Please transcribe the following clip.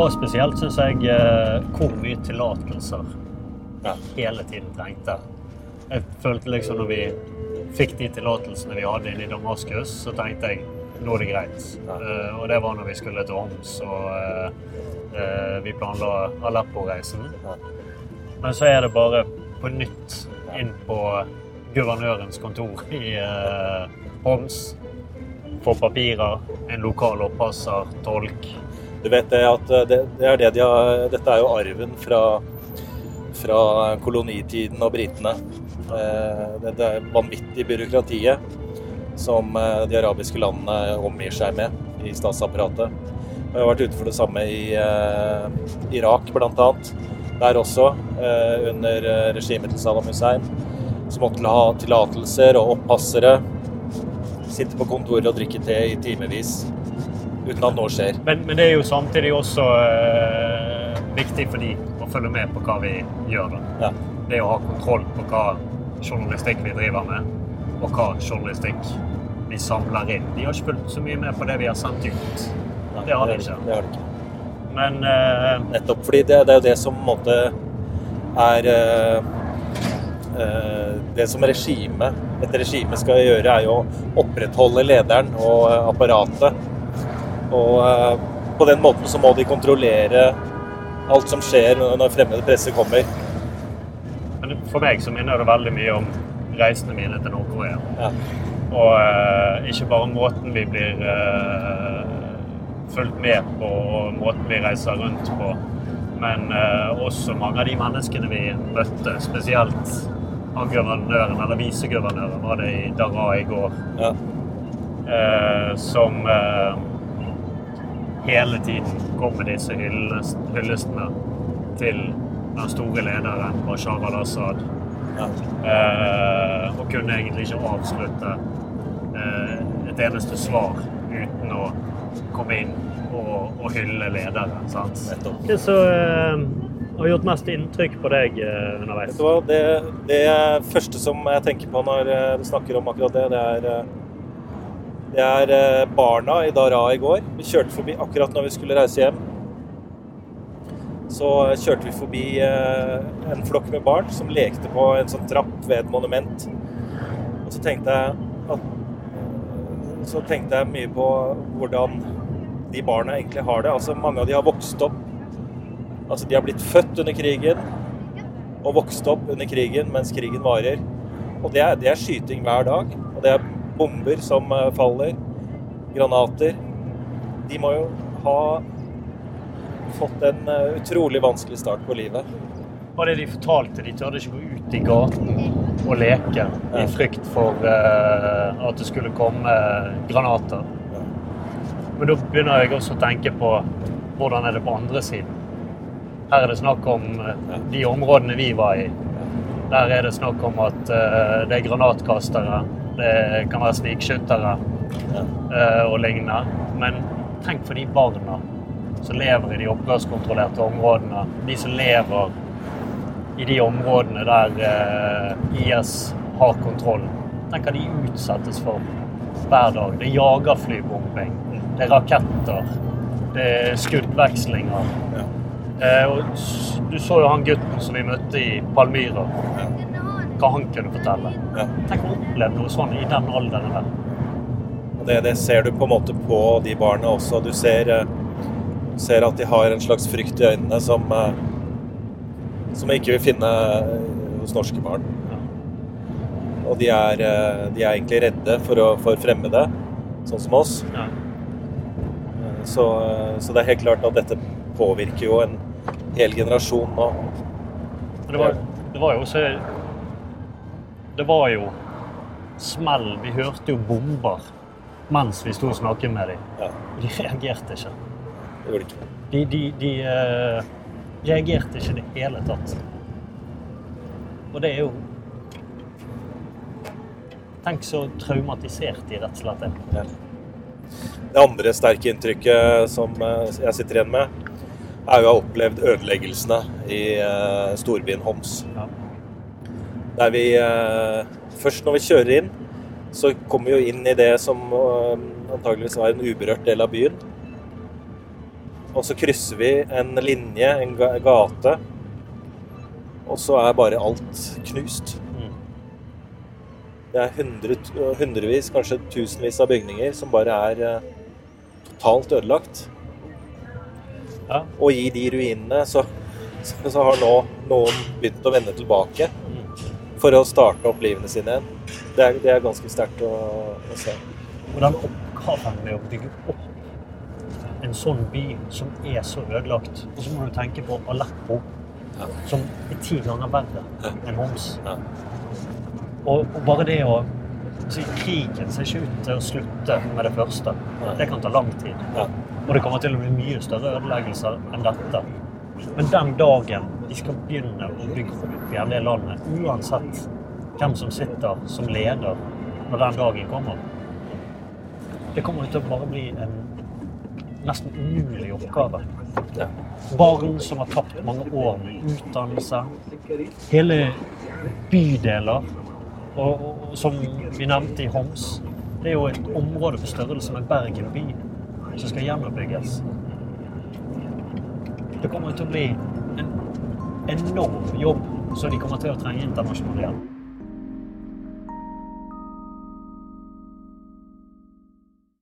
var spesielt, syns jeg, eh, hvor mye tillatelser Ja. hele tiden trengte. Jeg følte liksom når vi fikk de tillatelsene vi hadde inne i Damaskus, så tenkte jeg nå er det greit. Ja. Eh, og det var når vi skulle til Homs og uh, uh, vi planla Aleppo-reisen. Ja. Men så er det bare på nytt inn på guvernørens kontor i Homs. Få papirer, en lokal oppasser, tolk. Du vet det at eh, det, det er det de har Dette er jo arven fra, fra kolonitiden og britene. Eh, Det, det er vanvittig byråkratiet som eh, de arabiske landene omgir seg med i statsapparatet. Jeg har vært ute for det samme i eh, Irak bl.a. Der også, eh, under regimet til Saddam Hussein, som måtte ha tillatelser og oppassere. Sitte på kontoret og drikke te i timevis uten at noe skjer. Men, men det er jo samtidig også eh, viktig for de å følge med på hva vi gjør. Ja. Det å ha kontroll på hva journalistikk vi driver med, og hva journalistikk vi samler inn. De har ikke fulgt så mye med på det vi har sendt ut. Det har de ikke. Det har de ikke. Men eh, Nettopp fordi det, det er jo det som på en måte er eh, Det som regime, et regime skal gjøre, er jo å opprettholde lederen og apparatet. Og eh, på den måten så må de kontrollere alt som skjer når fremmede presse kommer. Men for meg så minner det veldig mye om reisene mine til Nord-Korea. Ja. Og eh, ikke bare måten vi blir eh, fulgt med på, og måten vi reiser rundt på, men eh, også mange av de menneskene vi møtte, spesielt han guvernøren, eller viseguvernøren, var det i Dara i går, Ja. eh, som eh, hele tiden kommer disse hyllestene til den store lederen Bashar al-Assad. Ja. Eh, og kunne egentlig ikke avslutte eh, et eneste svar uten å komme inn og, og hylle lederen. Sant? Nettopp. Hva som eh, har gjort mest inntrykk på deg eh, underveis? Det, det første som jeg tenker på når eh, du snakker om akkurat det, det er, det er eh, barna i Dara i går. Vi kjørte forbi akkurat når vi skulle reise hjem. Så kjørte vi forbi eh, en flokk med barn som lekte på en sånn trapp ved et monument. Og så tenkte jeg at så tenkte jeg mye på hvordan de barna egentlig har det. Altså Mange av de har vokst opp Altså de har blitt født under krigen og vokst opp under krigen mens krigen varer. Og det er, det er skyting hver dag. Og det er bomber som eh, faller. Granater. De må jo ha fått en eh, utrolig vanskelig start på livet. Var det de fortalte? De tørde ikke gå ut i gaten og leke i frykt for uh, at det skulle komme granater. Men da begynner jeg også å tenke på hvordan er det på andre siden. Her er det snakk om de områdene vi var i. Der er det snakk om at uh, det er granatkastere, det kan være snikskyttere Ja. eh, og lignende. Men tenk for de barna som lever i de opprørskontrollerte områdene. De som lever i de områdene der eh, IS har kontroll. Tenk hva de utsettes for hver dag. Det er jagerflybombing, det er raketter, det er skuddvekslinger. Ja. Eh, du så jo han gutten som vi møtte i Palmyra. Ja. Hva han kunne fortelle. Ja. Tenk å oppleve noe sånn i den alderen der. Det, det ser du på en måte på de barna også. Du ser, eh, ser at de har en slags frykt i øynene som, eh, som jeg ikke vil finne eh, hos norske barn. Ja. Og de er, de er egentlig redde for, å, for fremmede, sånn som oss. Ja. Så, så det er helt klart at dette påvirker jo en hel generasjon nå. Det var, det var jo også Det var jo smell. Vi hørte jo bomber mens vi sto og snakket med dem. Ja, De reagerte ikke. det gjorde det ikke. De, de, de uh, reagerte ikke i det hele tatt. Og det er jo Tenk så traumatisert de rett og slett er. Ja. Det andre sterke inntrykket som eh, jeg sitter igjen med, er jo å ha opplevd ødeleggelsene i eh, storbyen Homs. Ja. Der vi eh, Først når vi kjører inn, så kommer vi jo inn i det som eh, antageligvis var en uberørt del av byen. og så krysser vi en linje, en gate, og så er bare alt knust. Mm. Det er hundre, hundrevis, kanskje tusenvis av bygninger som bare er eh, totalt ødelagt. Ja. Og i de ruinene så, så, så har nå noen begynt å vende tilbake for å starte opp livene sine igjen. Det det er ganske sterkt å, å se. Den oppgaven med å bygge opp en sånn by som er så ødelagt Og så må du tenke på Aleppo, Ja. som er ti ganger verre enn Homs. Ja. Og, og bare det å si, Krigen ser ikke ut til å slutte med det første. Det kan ta lang tid. Ja. Og det kommer til å bli mye større ødeleggelser enn dette. Men den dagen de skal begynne å bygge opp igjen det landet, uansett hvem som sitter som leder når den dagen kommer Det kommer til å bare bli en nesten umulig oppgave. Ja. Barn som har tapt mange år med utdannelse. Hele bydeler. Og, og som vi nevnte i Homs, det er jo et område på størrelse med Bergen by som skal gjenoppbygges. Det kommer til å bli en enorm jobb som de kommer til å trenge internasjonal hjelp.